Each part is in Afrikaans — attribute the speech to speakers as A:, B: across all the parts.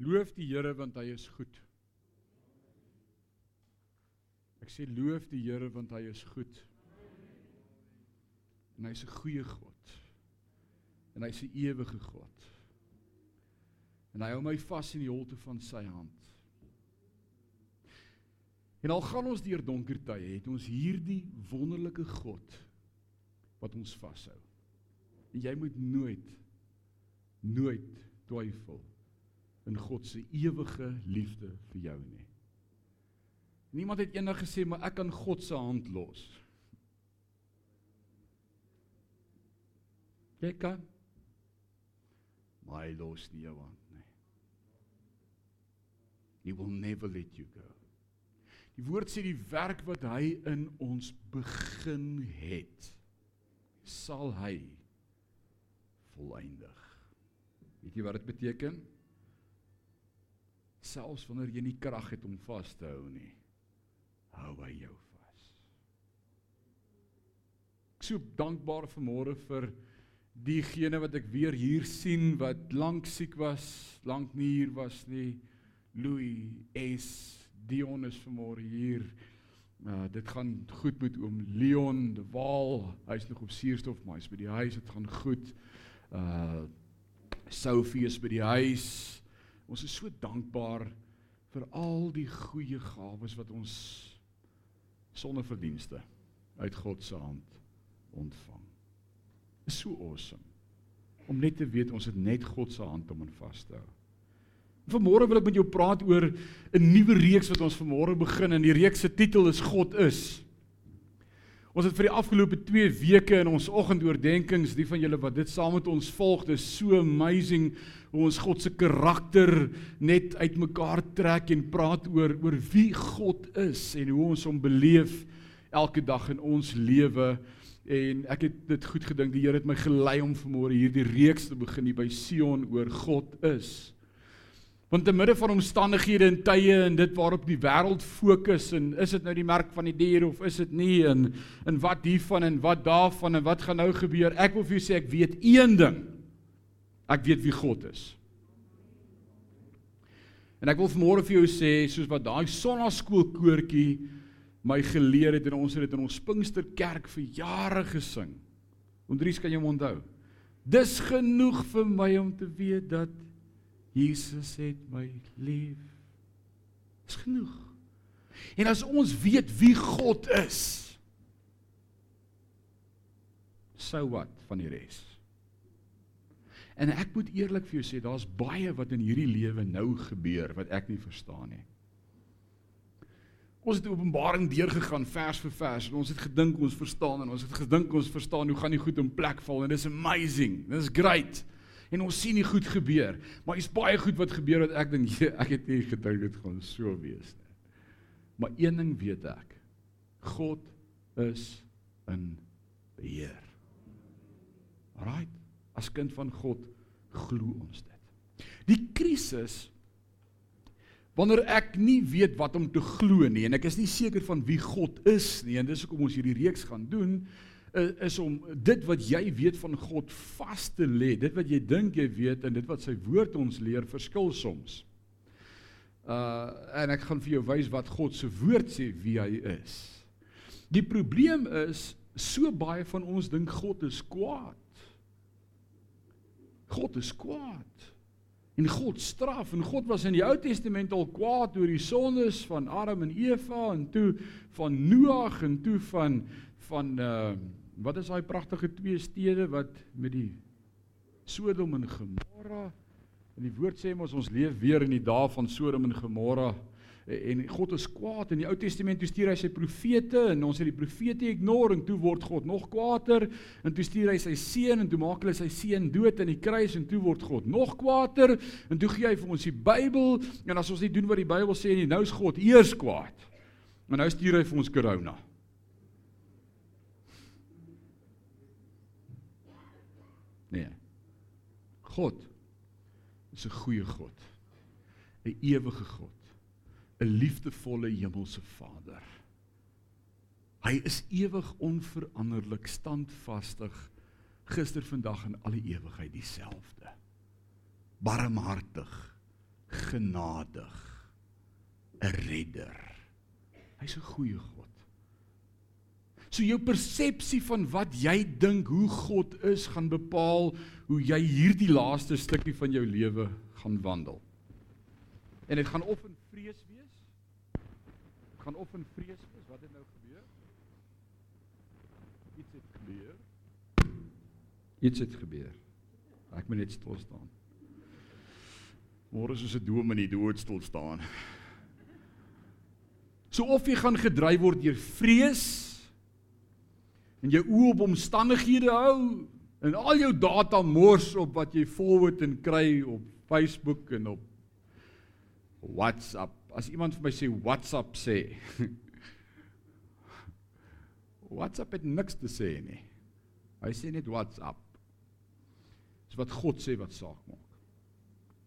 A: Loof die Here want hy is goed. Ek sê loof die Here want hy is goed. En hy's 'n goeie God. En hy's 'n ewige God. En hy hou my vas in die holte van sy hand. En al gaan ons deur donker tye, het ons hierdie wonderlike God wat ons vashou. En jy moet nooit nooit twyfel in God se ewige liefde vir jou nie. Niemand het eendag gesê maar ek kan God se hand los. Jy kan maar hy los nie jou hand nie. He will never let you go. Die woord sê die werk wat hy in ons begin het, sal hy volëindig. Weet jy wat dit beteken? Selfs wanneer jy nie krag het om vas te hou nie, hou hy jou vas. Ek so dankbaar vanmôre vir diegene wat ek weer hier sien wat lank siek was, lank nie hier was nie. Louis S Dion is vanmôre hier. Uh dit gaan goed met oom Leon de Waal. Hy's nog op suurstof, maar hy's by die huis. Dit gaan goed. Uh Sophie is by die huis. Ons is so dankbaar vir al die goeie gawes wat ons sonder verdienste uit God se hand ontvang. Is so awesome om net te weet ons het net God se hand om in vas te hou. Vanmôre wil ek met jou praat oor 'n nuwe reeks wat ons vanmôre begin en die reeks se titel is God is. Ons het vir die afgelope 2 weke in ons oggendoordenkings, die van julle wat dit saam met ons volg, dis so amazing hoe ons God se karakter net uitmekaar trek en praat oor oor wie God is en hoe ons hom beleef elke dag in ons lewe. En ek het dit goed gedink. Die Here het my gelei om vanmôre hierdie reeks te begin hier by Sion oor God is. Want te midde van omstandighede en tye en dit waarop die wêreld fokus en is dit nou die merk van die dier of is dit nie en en wat hiervan en wat daarvan en wat gaan nou gebeur? Ek wil vir jou sê ek weet een ding. Ek weet wie God is. En ek wil vanmôre vir jou sê soos wat daai sonnaskoolkoortjie my geleer het en ons het dit in ons Pinksterkerk vir jare gesing. Ondries kan jy onthou. Dis genoeg vir my om te weet dat Jesus het my lief. Dis genoeg. En as ons weet wie God is, sou wat van die res. En ek moet eerlik vir jou sê, daar's baie wat in hierdie lewe nou gebeur wat ek nie verstaan nie. Ons het Openbaring deurgegaan vers vir vers en ons het gedink ons verstaan en ons het gedink ons verstaan hoe gaan die goed in plek val en dis amazing. Dis great en ons sien nie goed gebeur. Maar is baie goed wat gebeur wat ek dink ek het nie gedink dit gaan so wees nie. Maar een ding weet ek. God is in beheer. Alraai. As kind van God glo ons dit. Die krisis wanneer ek nie weet wat om te glo nie en ek is nie seker van wie God is nie en dis hoekom ons hierdie reeks gaan doen is om dit wat jy weet van God vas te lê. Dit wat jy dink jy weet en dit wat sy woord ons leer verskil soms. Uh en ek gaan vir jou wys wat God se woord sê wie hy is. Die probleem is so baie van ons dink God is kwaad. God is kwaad. En God straf en God was in die Ou Testament al kwaad oor die sondes van Adam en Eva en toe van Noag en toe van van uh wat is daai pragtige twee stede wat met die Sodom en Gomorra en die woord sê mos ons leef weer in die dae van Sodom en Gomorra en God is kwaad in die Ou Testament toe stuur hy sy profete en ons het die profete ignore en toe word God nog kwaader en toe stuur hy sy seun en toe maak hulle sy seun dood aan die kruis en toe word God nog kwaader en toe gee hy vir ons die Bybel en as ons nie doen wat die Bybel sê nie nou is God eers kwaad. En nou stuur hy vir ons corona Nee. God is 'n goeie God. 'n Ewige God. 'n Liefdevolle hemelse Vader. Hy is ewig onveranderlik, standvastig, gister, vandag en alle ewigheid dieselfde. Barmhartig, genadig, 'n redder. Hy's 'n goeie God. So jou persepsie van wat jy dink hoe God is, gaan bepaal hoe jy hierdie laaste stukkie van jou lewe gaan wandel. En dit gaan of in vrees wees. Gaan of in vrees wees. Wat het nou gebeur? Iets het gebeur. Iets het gebeur. Ek moet net stil staan. Môre is soos 'n dom in die dood stil staan. So of jy gaan gedryf word deur vrees en jou oë op omstandighede hou en al jou data mors op wat jy forward en kry op Facebook en op WhatsApp. As iemand vir my sê WhatsApp sê WhatsApp het niks te sê nie. Hy sê net WhatsApp. Dis wat God sê wat saak maak.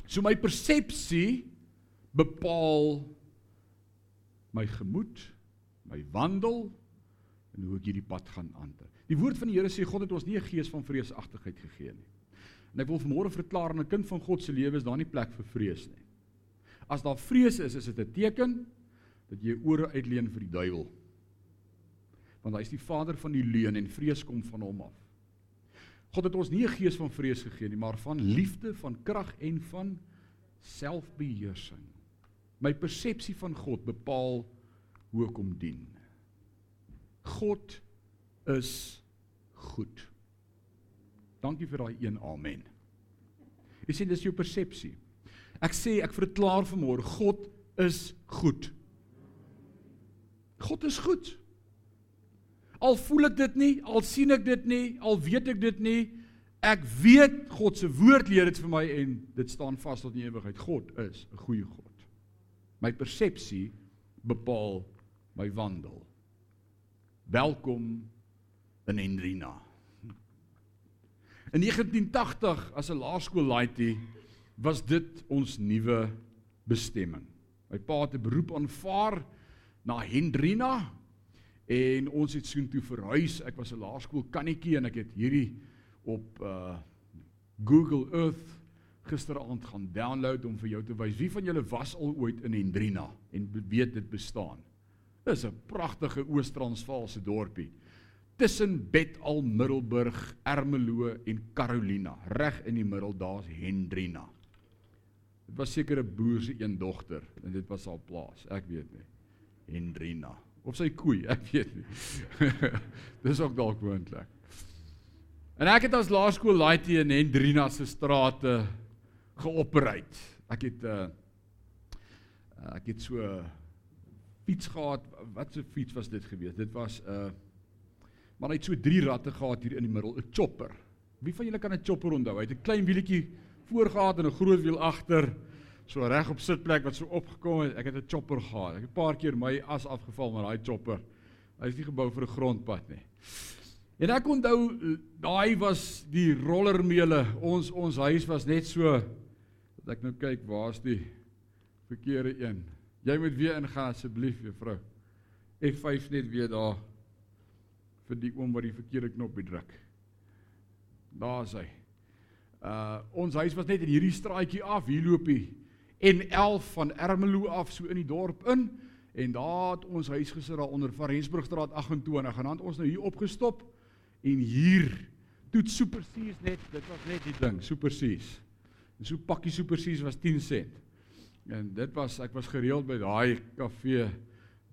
A: So my persepsie bepaal my gemoed, my wandel en hoe ek hierdie pad gaan aanter. Die woord van die Here sê God het ons nie 'n gees van vreesagtigheid gegee nie. En ek wil vanmôre verklaar aan 'n kind van God se lewe is daar nie plek vir vrees nie. As daar vrees is, is dit 'n teken dat jy ore uitleen vir die duiwel. Want hy is die vader van die leuen en vrees kom van hom af. God het ons nie 'n gees van vrees gegee nie, maar van liefde, van krag en van selfbeheersing. My persepsie van God bepaal hoe ek hom dien. God is goed. Dankie vir daai een amen. Jy sien dis jou persepsie. Ek sê ek verklaar vanmôre God is goed. God is goed. Al voel ek dit nie, al sien ek dit nie, al weet ek dit nie, ek weet God se woord leer dit vir my en dit staan vas tot in ewigheid. God is 'n goeie God. My persepsie bepaal my wandel. Welkom in Hendrina. In 1980 as 'n laerskool laaitie was dit ons nuwe bestemming. My pa het 'n beroep aanvaar na Hendrina En ons het soontoe verhuis. Ek was 'n laerskool kannetjie en ek het hierdie op uh Google Earth gisteraand gaan download om vir jou te wys. Wie van julle was al ooit in Hendrina en weet dit bestaan? Dis 'n pragtige Oos-Transvaalse dorpie tussen Bethal, Middelburg, Ermelo en Carolina. Reg in die middel daar's Hendrina. Dit was seker 'n boer se een dogter en dit was haar plaas. Ek weet nie. Hendrina of sy koei, ek weet nie. Dis ook dalk moontlik. En ek het as laerskool laaitie in Hendrina se strate geoperate. Ek het 'n uh, uh, ek het so fiets gehad. Wat 'n fiets was dit geweest? Dit was 'n uh, maar hy het so drie ratte gehad hier in die middel, 'n chopper. Wie van julle kan 'n chopper onthou? Hy het 'n klein wieltjie voor gehad en 'n groot wiel agter so reg op sitplek wat so opgekom het. Ek het 'n chopper gehad. Ek het 'n paar keer my as afgeval met daai chopper. Hy is nie gebou vir 'n grondpad nie. En ek onthou daai was die rollermeule. Ons ons huis was net so dat ek nou kyk, waar's die verkeerde een? Jy moet weer ingaan asseblief, juffrou. F5 net weer daar vir die oom wat die verkeerde knoppie druk. Daar's hy. Uh ons huis was net in hierdie straatjie af. Hier loop hy en 11 van Ermelo af so in die dorp in en daar het ons huis gesit daar onder van Rensburgstraat 28 en dan het ons nou hier opgestop en hier toe supersies net dit was net die ding supersies en so pakkie supersies was 10 sent en dit was ek was gereeld by daai kafee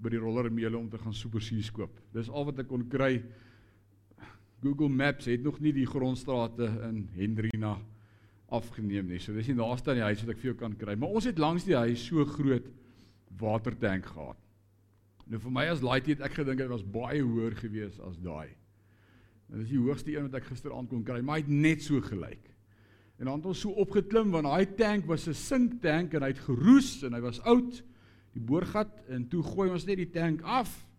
A: by die rollermeule om te gaan supersies koop dis al wat ek kon kry Google Maps het nog nie die grondstrate in Hendrina afgeneem nie. So dis nie naaste aan die huis wat ek vir jou kan kry, maar ons het langs die huis so groot watertank gehad. Nou vir my as laaitie het ek gedink dit was baie hoër gewees as daai. Dit is die hoogste een wat ek gisteraand kon kry, maar hy het net so gelyk. En dan het ons so opgeklim want daai tank was 'n sinktank en hy het geroes en hy was oud. Die boorgat en toe gooi ons net die tank af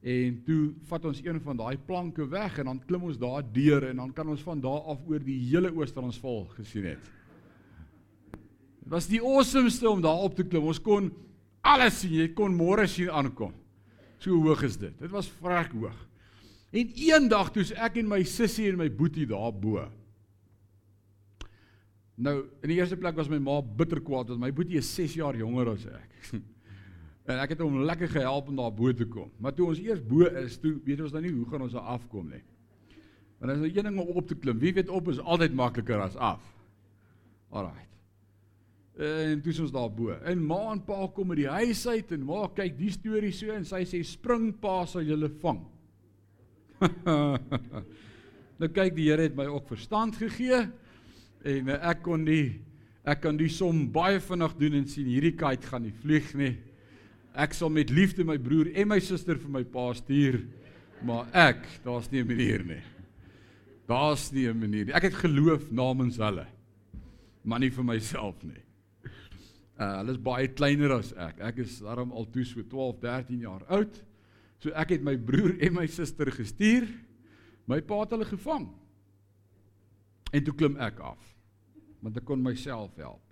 A: En toe vat ons een van daai planke weg en dan klim ons daar deur en dan kan ons van daar af oor die hele Oos-Transvaal gesien het. Dit was die awesomeste om daar op te klim. Ons kon alles sien. Jy kon môre sien aankom. So hoog is dit. Dit was vrek hoog. En eendag toe ek en my sussie en my boetie daar bo. Nou, in die eerste plek was my ma bitter kwaad want my boetie is 6 jaar jonger as ek. en ek het hom lekker gehelp om daar bo te kom. Maar toe ons eers bo is, toe weet ons nou nie hoe gaan ons daar afkom nie. Want as jy een ding om op te klim, wie weet op is altyd makliker as af. Alraai. En toe is ons daar bo. En ma en pa kom uit die huis uit en ma kyk die storie so en sy sê spring pa sal julle vang. nou kyk die Here het my ook verstand gegee en uh, ek kon die ek kan die som baie vinnig doen en sien hierdie kite gaan nie vlieg nie. Ek sal met liefde my broer en my suster vir my pa stuur. Maar ek, daar's nie 'n manier nie. Daar's nie 'n manier nie. Ek het geloof namens hulle. Maar nie vir myself nie. Uh hulle is baie kleiner as ek. Ek is daarom al toe so 12, 13 jaar oud. So ek het my broer en my suster gestuur. My pa het hulle gevang. En toe klim ek af. Want ek kon myself help.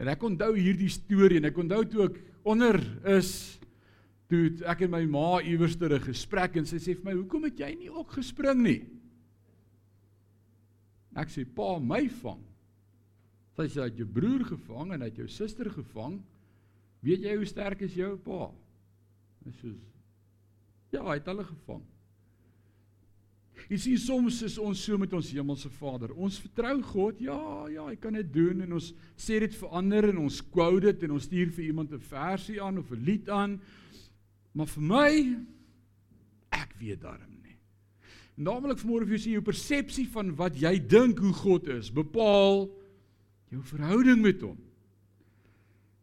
A: En ek onthou hierdie storie en ek onthou toe ek onder is toe ek en my ma iewers ter 'n gesprek en sy sê vir my, "Hoekom het jy nie ook gespring nie?" Ek sê, "Pa, my vang." Sy sê, "Jy het jou broer gevang en hy het jou suster gevang. Weet jy hoe sterk is jou pa?" Ek sê, "Ja, hy het hulle gevang." Jy sien soms is ons so met ons hemelse Vader. Ons vertrou God. Ja, ja, hy kan dit doen en ons sê dit vir ander en ons quote dit en ons stuur vir iemand 'n versie aan of 'n lied aan. Maar vir my ek weet daarom nie. Naamlik vanmôre vir jou sien jou persepsie van wat jy dink hoe God is, bepaal jou verhouding met hom.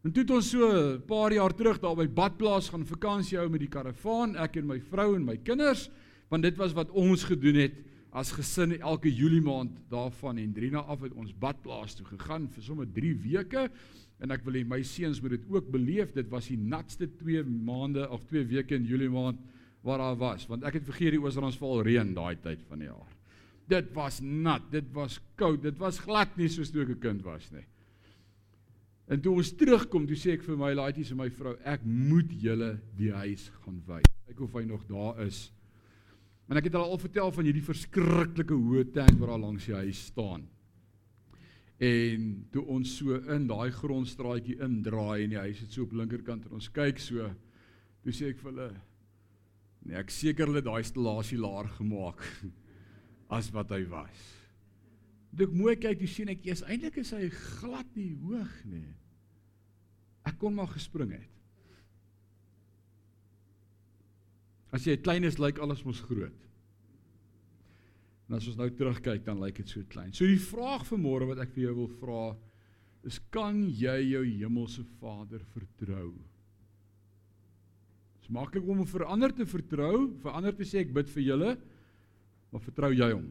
A: En toe het ons so 'n paar jaar terug daar by Badplaas gaan vakansie hou met die karavaan, ek en my vrou en my kinders want dit was wat ons gedoen het as gesin elke Julie maand daarvan. En Drina af het ons badplaas toe gegaan vir sommer 3 weke. En ek wil hê my seuns moet dit ook beleef. Dit was die natste 2 maande of 2 weke in Julie maand waar daar was. Want ek het vergeet die Oos-Transvaal reën daai tyd van die jaar. Dit was nat dit was koud dit was glad nie soos toe ek 'n kind was nie. En toe ons terugkom toe sê ek vir my laaitjies en my vrou ek moet julle die huis gaan wys. Kyk of hy nog daar is En ek het al al vertel van hierdie verskriklike hoë tank wat daar langs die huis staan. En toe ons so in daai grondstraatjie indraai en die huis het so op linkerkant en ons kyk so, toe sê ek vir hulle nee, ek seker hulle daai installasie laer gemaak as wat hy was. Toe ek mooi kyk, toe sien ek eers eintlik is hy glad nie hoog nie. Ek kon maar gespring het. As jy klein is, lyk alles mos groot. En as ons nou terugkyk, dan lyk dit so klein. So die vraag vir môre wat ek vir jou wil vra, is kan jy jou hemelse Vader vertrou? Dit is maklik om vir ander te vertrou, vir ander te sê ek bid vir julle, maar vertrou jy hom?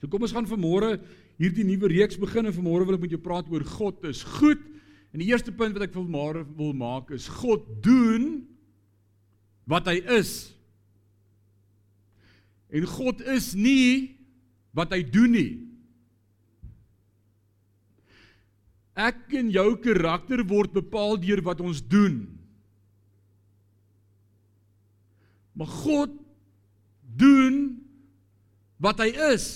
A: So kom ons gaan vanmôre hierdie nuwe reeks begin en vanmôre wil ek met jou praat oor God is goed. En die eerste punt wat ek vir môre wil maak is God doen wat hy is. En God is nie wat hy doen nie. Ek en jou karakter word bepaal deur wat ons doen. Maar God doen wat hy is.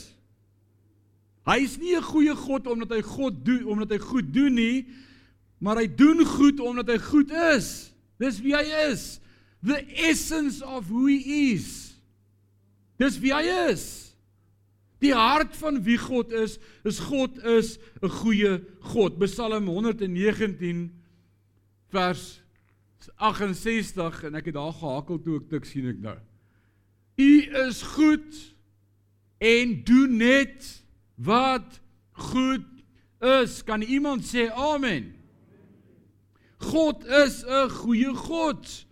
A: Hy is nie 'n goeie God omdat hy God doen omdat hy goed doen nie, maar hy doen goed omdat hy goed is. Dis wie hy is the essence of who he is. Dis wie hy is. Die hart van wie God is, is God is 'n goeie God. Psalm 119 vers 68 en ek het daar gehakel toe ek dit sien ek nou. U is goed en doen net wat goed is. Kan iemand sê amen? God is 'n goeie God.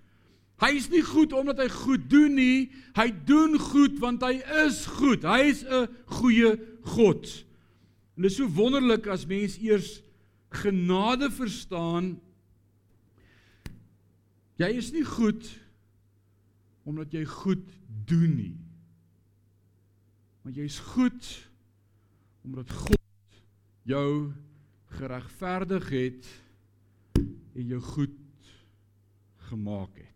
A: Hy is nie goed omdat hy goed doen nie. Hy doen goed want hy is goed. Hy is 'n goeie God. En dit is so wonderlik as mens eers genade verstaan. Jy is nie goed omdat jy goed doen nie. Maar jy is goed omdat God jou geregverdig het en jou goed gemaak het.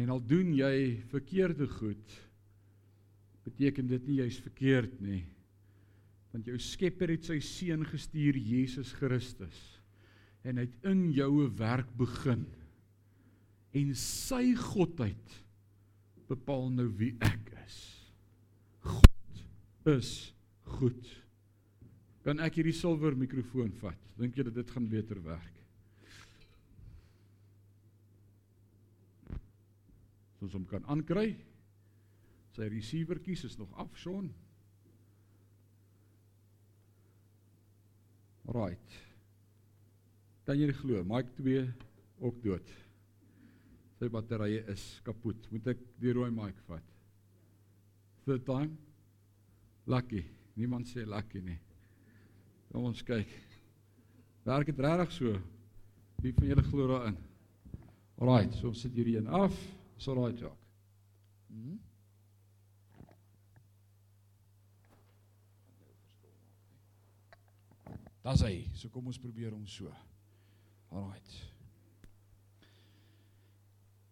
A: En al doen jy verkeerde goed, beteken dit nie jy's verkeerd nie. Want jou Skepper het sy seun gestuur Jesus Christus en hy het in jou 'n werk begin. En sy godheid bepaal nou wie ek is. God is goed. Kan ek hierdie silwer mikrofoon vat? Dink jy dit gaan beter werk? Ons hom kan aankry. Sy receiver kies is nog af, Sean. Right. Kan jy glo, Mike 2 ook dood. Sy batterye is kapot. Moet ek die rooi mic vat? Third time. Lucky. Niemand sê lucky nie. Kom ons kyk. Werk dit regtig so? Wie van julle glo daarin? Right, so ons sit hierdie een af. So right, Jacques. Mhm. Daar's hy. So kom ons probeer hom so. Alraight.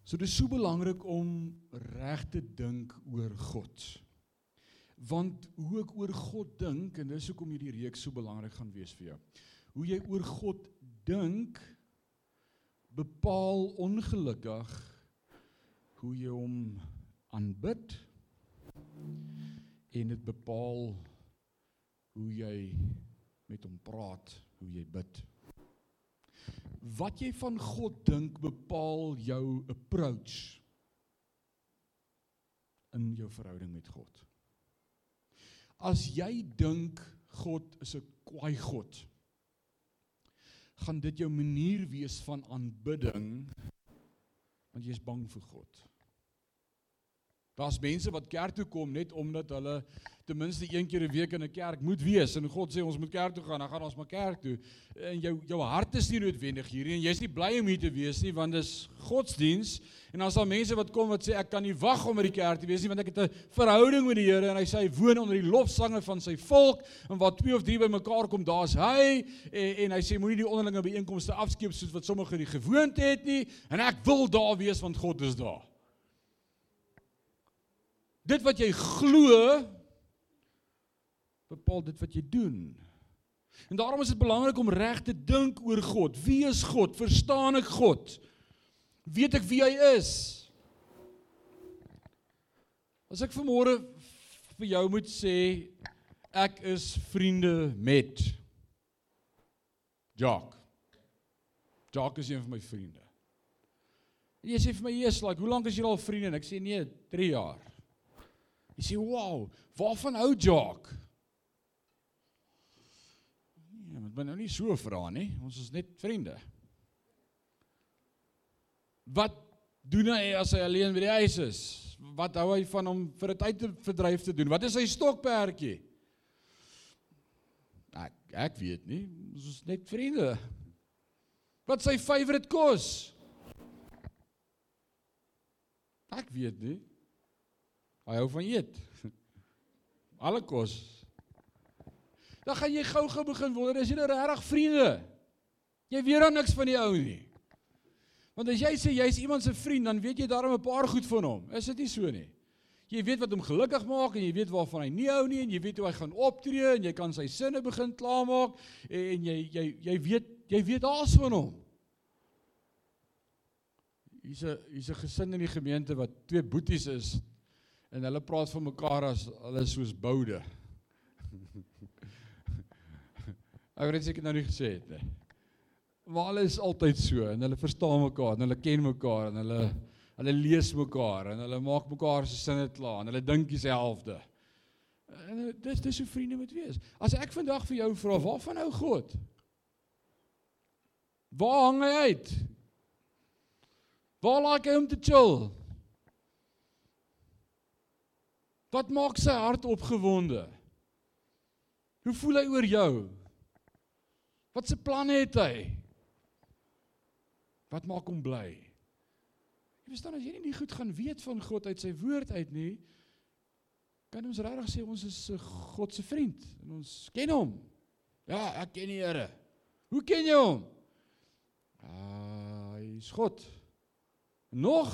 A: So dis so belangrik om reg te dink oor God. Want hoe ek oor God dink en dis hoekom hierdie reeks so belangrik gaan wees vir jou. Hoe jy oor God dink bepaal ongelukkig hoe jy hom aanbid en dit bepaal hoe jy met hom praat, hoe jy bid. Wat jy van God dink bepaal jou approach in jou verhouding met God. As jy dink God is 'n kwaai God, gaan dit jou manier wees van aanbidding want jy is bang vir God. Daar's mense wat kerk toe kom net omdat hulle ten minste een keer 'n week in 'n kerk moet wees en God sê ons moet kerk toe gaan, dan gaan ons maar kerk toe. En jou jou hart is nie noodwendig hierdie en jy's nie bly om hier te wees nie want dis godsdiens. En is daar mense wat kom wat sê ek kan nie wag om by die kerk te wees nie want ek het 'n verhouding met die Here en hy sê hy woon onder die lofsange van sy volk en waar twee of drie bymekaar kom, daar's hy en, en hy sê moenie die onderlinge byeenkomste afskeep soos wat sommige die gewoonte het nie en ek wil daar wees want God is daar. Dit wat jy glo bepaal dit wat jy doen. En daarom is dit belangrik om reg te dink oor God. Wie is God? Verstaan ek God? Weet ek wie hy is? As ek vanmôre vir jou moet sê ek is vriende met Jock. Jock is een van my vriende. En jy sê vir my, "Jesus, like, hoe lank is jy al vriende?" En ek sê, "Nee, 3 jaar." Jy sê, "Wow, waarvan hou Jock?" Nee, moet my nou nie so vra nie. Ons is net vriende. Wat doen hy as hy alleen by die huis is? Wat hou hy van hom vir 'n tydverdryf te doen? Wat is sy stokperdjie? Ek ek weet nie. Ons is net vriende. Wat sy favourite kos? Ek weet nie. Hy hou van eet. Alle kos. Dan gaan jy gou-gou begin wonder, is jy nou regtig vriende? Jy weet dan niks van die ou nie. Want as jy sê jy's iemand se vriend, dan weet jy daarom 'n paar goed van hom. Is dit nie so nie? Jy weet wat hom gelukkig maak en jy weet waarvan hy nie hou nie en jy weet hoe hy gaan optree en jy kan sy sinne begin klaarmaak en jy jy jy weet jy weet alles van hom. Hier's 'n hier's 'n gesin in die gemeente wat twee boeties is en hulle praat van mekaar as hulle soos boude. Ek weet seker nou nie gesê het nie. Maar hulle is altyd so en hulle verstaan mekaar en hulle ken mekaar en hulle hulle lees mekaar en hulle maak mekaar se sinne klaar en hulle dink dieselfde. En dis dis hoe vriende moet wees. As ek vandag vir jou vra, waarvan hou God? Waar hang hy uit? Waar laat hy om te chill? Wat maak sy hart opgewonde? Hoe voel hy oor jou? Wat se planne het hy? Wat maak hom bly? Jy verstaan as jy nie goed gaan weet van God uit sy woord uit nie, kan ons regtig sê ons is 'n God se vriend en ons ken hom. Ja, ek ken die Here. Hoe ken jy hom? Ah, hy is God. Nog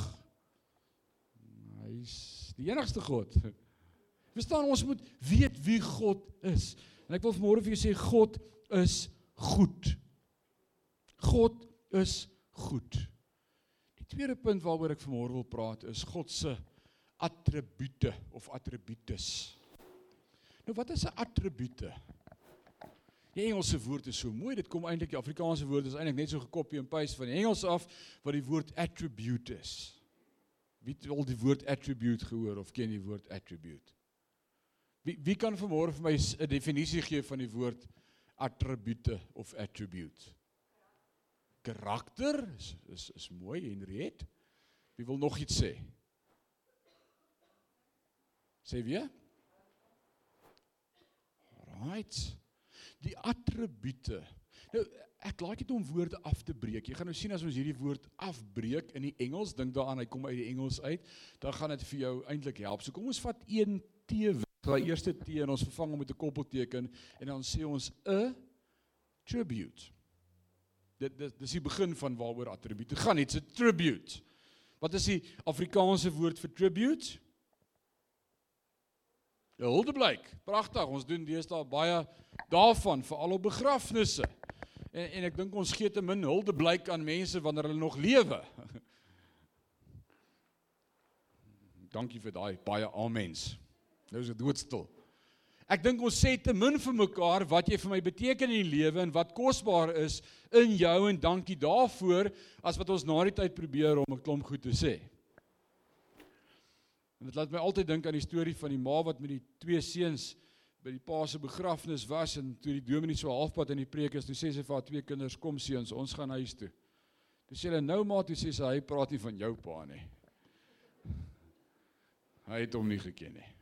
A: hy's die enigste God. Verstaan ons moet weet wie God is. En ek wil vanmôre vir jou sê God is goed. God is goed. Die tweede punt waaroor ek vanmôre wil praat is God se attribute of attributes. Nou wat is 'n attribute? Die Engelse woord is so mooi, dit kom eintlik die Afrikaanse woord is eintlik net so gekopie en paste van die Engels af wat die woord attribute is. Wie het al die woord attribute gehoor of ken die woord attribute? Wie wie kan vanmôre vir my 'n definisie gee van die woord attribute of attribute? Karakter is is is mooi Henriet. Wie wil nog iets sê? Sê wie? Right. Die attribute. Nou ek like dit om woorde af te breek. Jy gaan nou sien as ons hierdie woord afbreek in die Engels, dink daaraan hy kom uit die Engels uit, dan gaan dit vir jou eintlik help. So kom ons vat een T weg. Daai eerste T en ons vervang hom met 'n koppelteken en dan sê ons 'n tribute. Dit dit dis die begin van waaroor attribute gaan. Dit's 'n tribute. Wat is die Afrikaanse woord vir tribute? Die huldeblyk. Pragtig. Ons doen deesdae baie daarvan veral op begrafnisse. En en ek dink ons gee te min huldeblyk aan mense wanneer hulle nog lewe. Dankie vir daai baie amens. Nou is dit doodstil. Ek dink ons sê te min vir mekaar wat jy vir my beteken in die lewe en wat kosbaar is in jou en dankie daarvoor as wat ons na die tyd probeer om 'n klomp goed te sê. En dit laat my altyd dink aan die storie van die ma wat met die twee seuns by die pa se begrafnis was en toe die dominee so halfpad in die preek is, toe sê sy vir haar twee kinders: "Kom seuns, ons gaan huis toe." Toe sê hulle: "Nou ma, toe sê sy hy praat nie van jou pa nie." Hy het hom nie geken nie.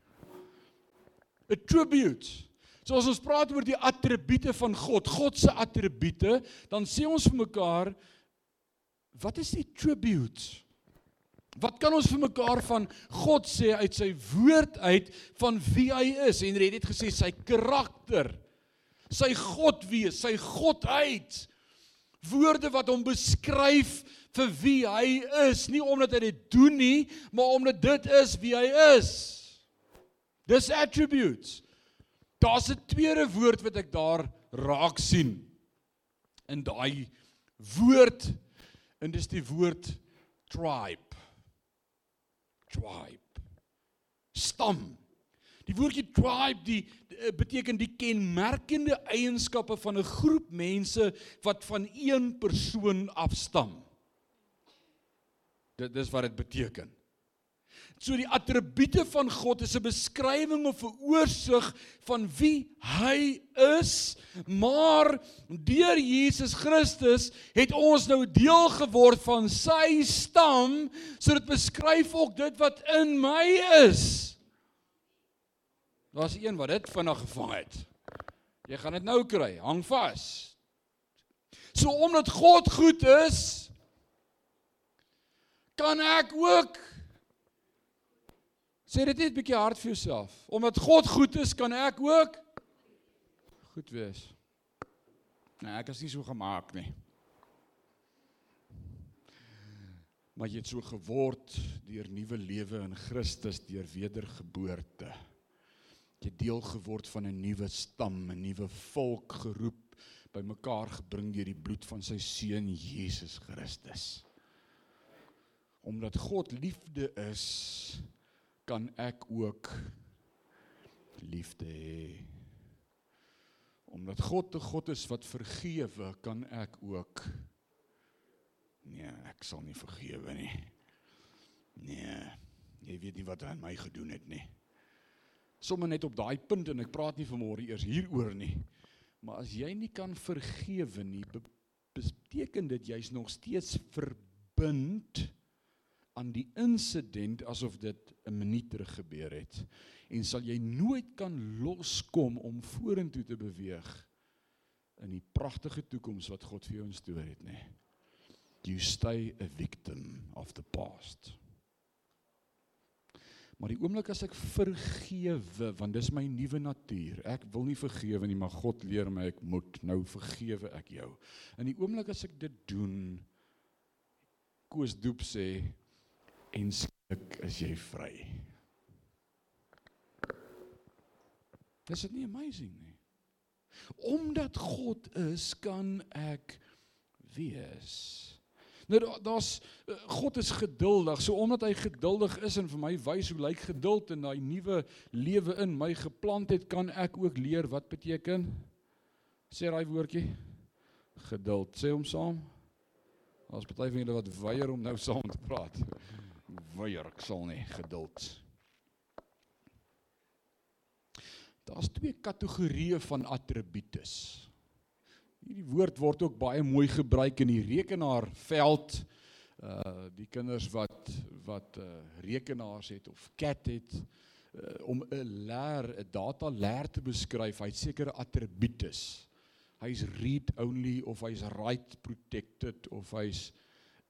A: A tribute. So as ons praat oor die attribute van God, God se attribute, dan sê ons vir mekaar wat is die tribute? Wat kan ons vir mekaar van God sê uit sy woord uit van wie hy is? En het net gesê sy karakter, sy God wees, sy godheid. Woorde wat hom beskryf vir wie hy is, nie omdat hy dit doen nie, maar omdat dit is wie hy is. Dis attributes. Daar's 'n tweede woord wat ek daar raak sien in daai woord en dis die woord tribe tribe. Stam. Die woordjie tribe die, die eh, beteken die kenmerkende eienskappe van 'n groep mense wat van een persoon afstam. Dit dis wat dit beteken. So die attribute van God is 'n beskrywing of 'n oorsig van wie hy is, maar deur Jesus Christus het ons nou deel geword van sy stam, so dit beskryf ook dit wat in my is. Daar's een wat dit vinnig gevang het. Jy gaan dit nou kry, hang vas. So omdat God goed is, kan ek ook Sê dit net 'n bietjie hard vir jouself. Omdat God goed is, kan ek ook goed wees. Nee, ek is nie so gemaak nie. Maar jy het so geword deur nuwe lewe in Christus, deur wedergeboorte. Jy deel geword van 'n nuwe stam, 'n nuwe volk geroep, bymekaar gebring deur die bloed van sy seun Jesus Christus. Omdat God liefde is, kan ek ook liefde hê. Omdat God 'n God is wat vergewe, kan ek ook Nee, ek sal nie vergewe nie. Nee, jy weet nie wat hy aan my gedoen het nie. Sommige net op daai punt en ek praat nie vanmôre eers hieroor nie. Maar as jy nie kan vergewe nie, beteken dit jy's nog steeds verbind aan die insident asof dit 'n minuut terug gebeur het en sal jy nooit kan loskom om vorentoe te beweeg in die pragtige toekoms wat God vir jou instoor het nê. You stay a victim of the past. Maar die oomblik as ek vergewe, want dis my nuwe natuur. Ek wil nie vergewe nie, maar God leer my ek moet. Nou vergewe ek jou. In die oomblik as ek dit doen, Koos Doep sê en skielik is jy vry. Dis dit nie amazing nie. Omdat God is, kan ek wees. Nou daar's God is geduldig. So omdat hy geduldig is en vir my wys hoe lyk geduld in daai nuwe lewe in my geplant het, kan ek ook leer wat beteken sê daai woordjie geduld. Sê hom saam. Daar's party van julle wat weier om nou saam te praat. Weier, ek sal nie geduld. Daar's twee kategorieë van attributes. Hierdie woord word ook baie mooi gebruik in die rekenaarveld. Uh die kinders wat wat uh rekenaars het of cat het uh, om 'n leer 'n data leer te beskryf, hy het sekere attributes. Hy's read only of hy's write protected of hy's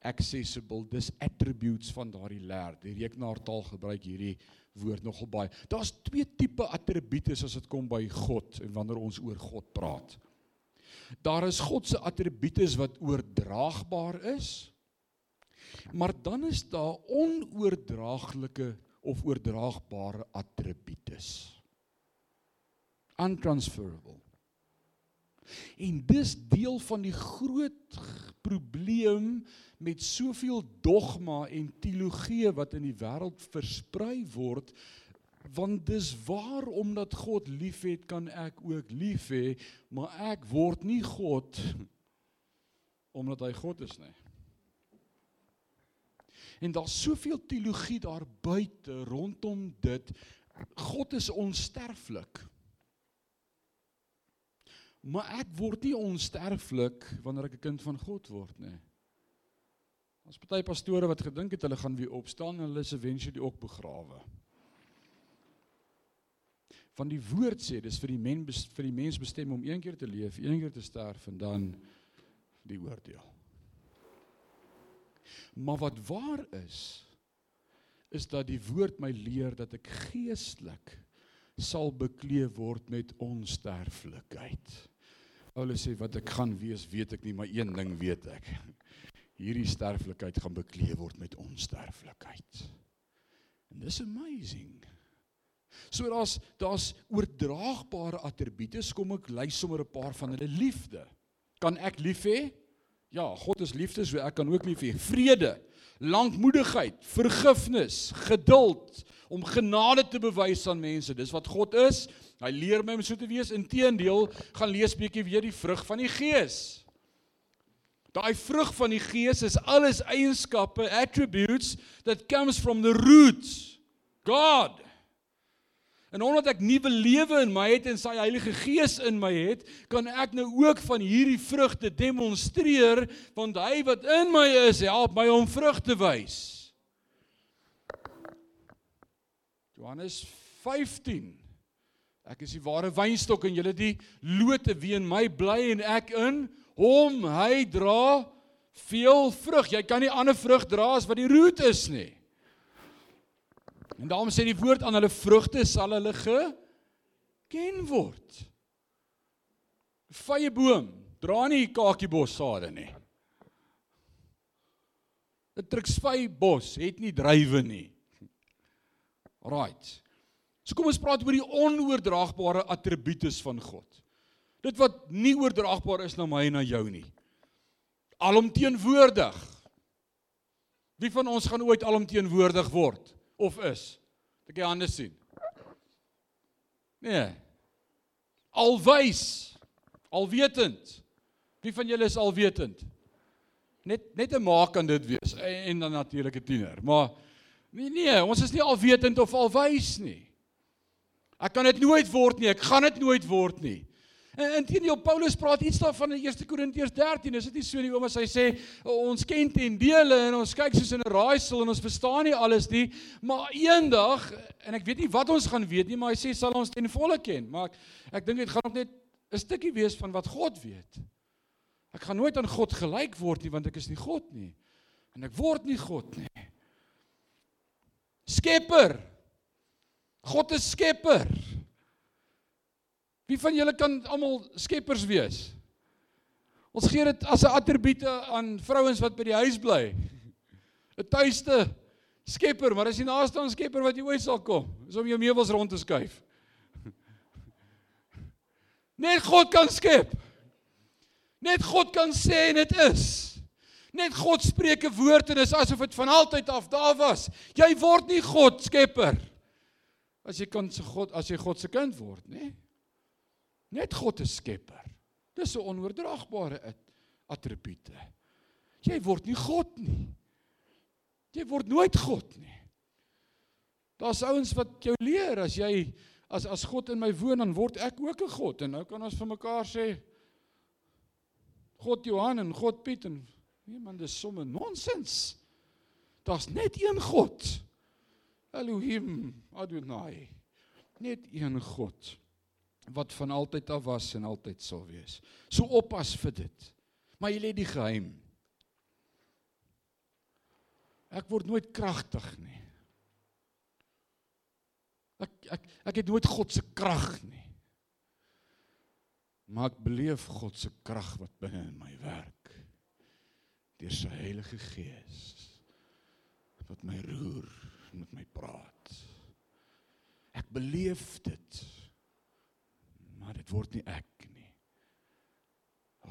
A: accessible. Dis attributes van daardie leer. Die rekenaartaal gebruik hierdie woord nogal baie. Daar's twee tipe attributes as dit kom by God en wanneer ons oor God praat. Daar is God se attributes wat oordraagbaar is. Maar dan is daar onoordraaglike of oordraagbare attributes. Untransferable. En dis deel van die groot probleem met soveel dogma en teologie wat in die wêreld versprei word want dis waar omdat God liefhet kan ek ook lief hê maar ek word nie God omdat hy God is nie. En daar's soveel teologie daar buite rondom dit. God is onsterflik maar ek word nie onsterflik wanneer ek 'n kind van God word nie Ons party pastore wat gedink het hulle gaan weer opstaan en hulle is eventually ook begrawe. Van die woord sê dis vir die mens vir die mens bestem om een keer te leef, een keer te sterf en dan die oordeel. Maar wat waar is is dat die woord my leer dat ek geestelik sal bekleed word met onsterflikheid. Paulus sê wat ek gaan wees, weet ek nie, maar een ding weet ek hierdie sterflikheid gaan bekleed word met onsterflikheid. En dis amazing. So daar's daar's oordraagbare attribute. Kom ek lys sommer 'n paar van hulle liefde. Kan ek lief hê? Ja, God is liefde, so ek kan ook lief hê. Vrede, lankmoedigheid, vergifnis, geduld om genade te bewys aan mense. Dis wat God is. Hy leer my om so te wees. Inteendeel, gaan lees bietjie weer die vrug van die Gees. Daai vrug van die Gees is alles eienskappe, attributes that comes from the roots. God. En omdat ek nuwe lewe in my het en sy Heilige Gees in my het, kan ek nou ook van hierdie vrugte demonstreer want hy wat in my is, help my om vrug te wys. Johannes 15 Ek is die ware wynstok en julle die lote wie in my bly en ek in hom hy dra veel vrug. Jy kan nie ander vrug dra as wat die root is nie. En daarom sê die woord aan hulle vrugte sal hulle geken word. Vye boom dra nie kakiebos sade nie. 'n Truksvy bos het nie druiwe nie. Right. So kom ons praat oor die onoordraagbare attributes van God. Dit wat nie oordraagbaar is na my en na jou nie. Alomteenwoordig. Wie van ons gaan ooit alomteenwoordig word of is? Ek jy hande sien. Nee. Alwys. Alwetend. Wie van julle is alwetend? Net net 'n maak kan dit wees en dan natuurlik 'n tiener. Maar nee nee, ons is nie alwetend of alwys nie. Ek kan dit nooit word nie. Ek gaan dit nooit word nie. En intedeel Paulus praat iets daarvan in 1 Korintiërs 13. Is dit nie so nie ouma hy sê ons ken ten dele en ons kyk soos in 'n raaisel en ons verstaan nie alles nie, maar eendag en ek weet nie wat ons gaan weet nie, maar hy sê sal ons ten volle ken. Maar ek, ek dink dit gaan net 'n stukkie wees van wat God weet. Ek gaan nooit aan God gelyk word nie want ek is nie God nie. En ek word nie God nie. Skepper. God is skepper. Wie van julle kan almal skeppers wees? Ons gee dit as 'n attribute aan vrouens wat by die huis bly. 'n Tuiste skepper, maar as jy naaste aan skepper wat jy ooit sal kom, is om jou meubels rond te skuif. Net God kan skep. Net God kan sê en dit is. Net God spreek 'n woord en dit is asof dit van altyd af daar was. Jy word nie God skepper as jy kan se God as jy God se kind word, nê? Nee? Net God is skepper. Dis 'n onoordraagbare attribute. Jy word nie God nie. Jy word nooit God nie. Daar's ouens wat jou leer as jy as as God in my woon dan word ek ook 'n God en nou kan ons vir mekaar sê God Johan en God Piet en nee man dis somme nonsens. Daar's net een God. Elohim Adonai. Net een God wat van altyd af was en altyd sal wees. So oppas vir dit. Maar jy lê die geheim. Ek word nooit kragtig nie. Ek ek ek het nooit God se krag nie. Maar ek beleef God se krag wat binne in my werk. Deur sy Heilige Gees wat my roer en met my praat. Ek beleef dit. Maar dit word nie ek nie.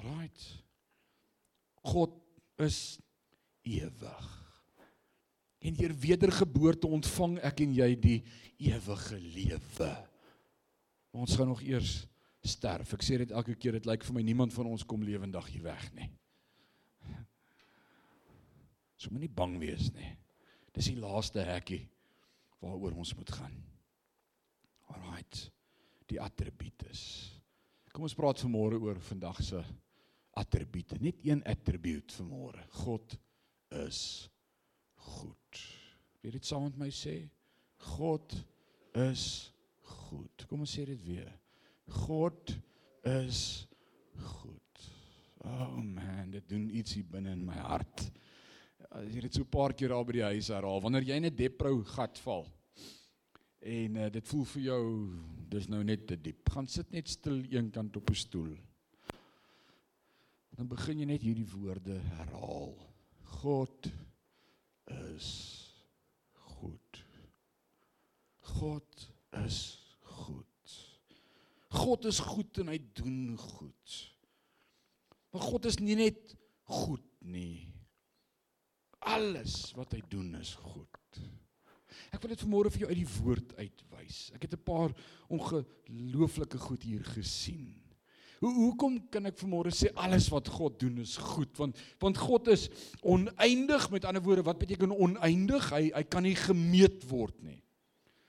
A: Right. God is ewig. En deur wedergeboorte ontvang ek en jy die ewige lewe. Ons gaan nog eers sterf. Ek sê dit elke keer, dit lyk vir my niemand van ons kom lewendig hier weg nie. So moenie bang wees nie. Dis die laaste hekkie waaroor ons moet gaan. Alraight. Die attributes. Kom ons praat vanmôre oor vandag se attribute. Net een attribute vanmôre. God is goed. Jy dit saam met my sê? God is goed. Kom ons sê dit weer. God is goed. Oh man, dit doen ietsie binne in my hart. As jy dit so 'n paar keer daar by die huis herhaal, wanneer jy in 'n depro gat val en uh, dit voel vir jou dis nou net te diep, gaan sit net stil eenkant op 'n stoel. Dan begin jy net hierdie woorde herhaal. God is goed. God is goed. God is goed en hy doen goed. Maar God is nie net goed nie alles wat hy doen is goed. Ek wil dit vanmôre vir jou uit die woord uitwys. Ek het 'n paar ongelooflike goed hier gesien. Hoe hoekom kan ek vanmôre sê alles wat God doen is goed? Want want God is oneindig, met ander woorde, wat beteken oneindig? Hy hy kan nie gemeet word nie.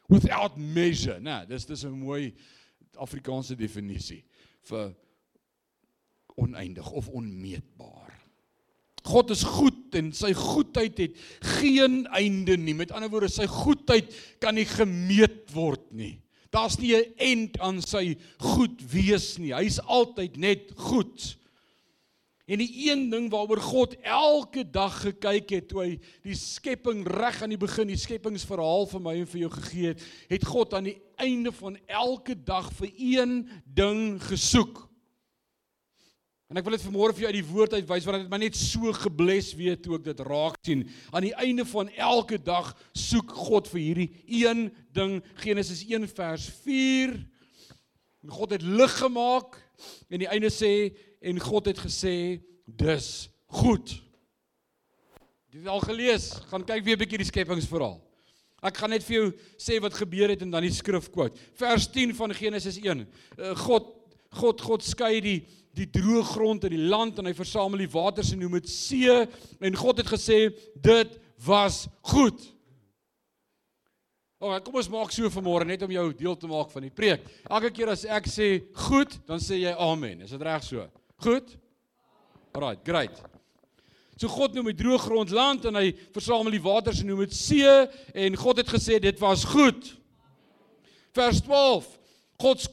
A: Without measure, né? Dis dis 'n mooi Afrikaanse definisie vir oneindig of onmeetbaar. God is goed en sy goedheid het geen einde nie. Met ander woorde, sy goedheid kan nie gemeet word nie. Daar's nie 'n eind aan sy goed wees nie. Hy's altyd net goed. En die een ding waaroor God elke dag gekyk het toe hy die skepping reg aan die begin, die skepingsverhaal vir my en vir jou gegee het, het God aan die einde van elke dag vir een ding gesoek. En ek wil dit vanmôre vir jou uit die woord uitwys want dit my net so gebles weet toe ek dit raak sien. Aan die einde van elke dag soek God vir hierdie een ding. Genesis 1 vers 4. En God het lig gemaak en die einde sê en God het gesê dis goed. Jy het al gelees, gaan kyk weer 'n bietjie die skepingsverhaal. Ek gaan net vir jou sê wat gebeur het en dan die skrif quote. Vers 10 van Genesis 1. Uh, God God God skei die die droë grond en die land en hy versamel die waters en noem dit see en God het gesê dit was goed. Oké, kom ons maak so vanmôre net om jou deel te maak van die preek. Elke keer as ek sê goed, dan sê jy amen. Is dit reg so? Goed? Alraai, great. So God noem die droë grond land en hy versamel die waters en noem dit see en God het gesê dit was goed. Vers 12. God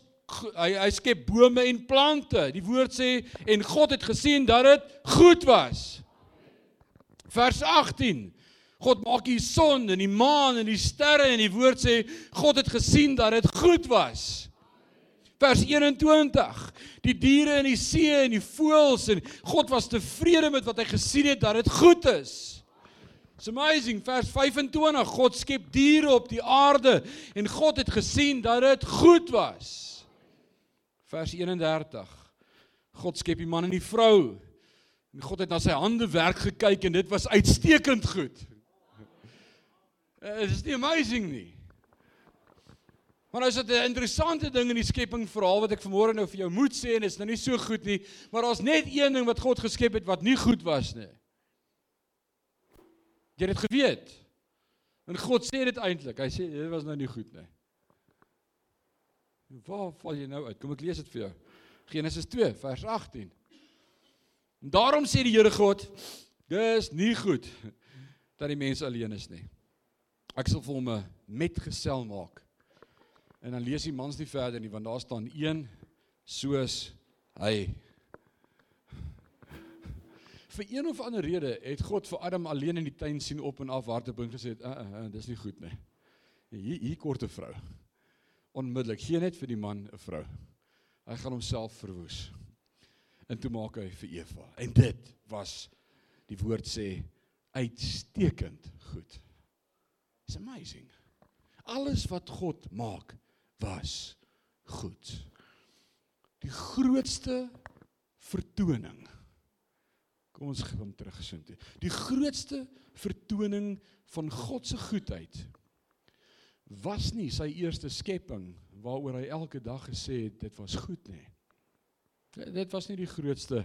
A: hy hy skep bome en plante. Die woord sê en God het gesien dat dit goed was. Vers 18. God maak die son en die maan en die sterre en die woord sê God het gesien dat dit goed was. Vers 21. Die diere in die see en die voëls en God was tevrede met wat hy gesien het dat dit goed is. It's amazing vers 25 God skep diere op die aarde en God het gesien dat dit goed was Vers 31. God skep die man en die vrou. En God het na sy hande werk gekyk en dit was uitstekend goed. Dit is nie amazing nie. Maar nou is dit 'n interessante ding in die skepping verhaal wat ek vanmôre nou vir jou moet sê en dit is nou nie so goed nie, maar daar's net een ding wat God geskep het wat nie goed was nie. Jy het dit geweet. En God sê dit eintlik. Hy sê dit was nou nie goed nie. Waar val jy nou uit? Kom ek lees dit vir jou. Genesis 2 vers 18. En daarom sê die Here God, dis nie goed dat die mens alleen is nie. Ek sal vir hom 'n metgesel maak. En dan lees die mans nie verder nie want daar staan een soos hy vir een of ander rede het God vir Adam alleen in die tuin sien op en af te bring gesê, "Ag, uh, uh, uh, dis nie goed nie." Hier hier kort 'n vrou. Onmiddellik gee net vir die man 'n vrou. Hy gaan homself verwoes. En toe maak hy vir Eva. En dit was die woord sê uitstekend goed. It's amazing. Alles wat God maak was goed. Die grootste vertoning Kom ons gaan terug gesin toe. Die grootste vertoning van God se goedheid was nie sy eerste skepping waaroor hy elke dag gesê het dit was goed nie. Dit was nie die grootste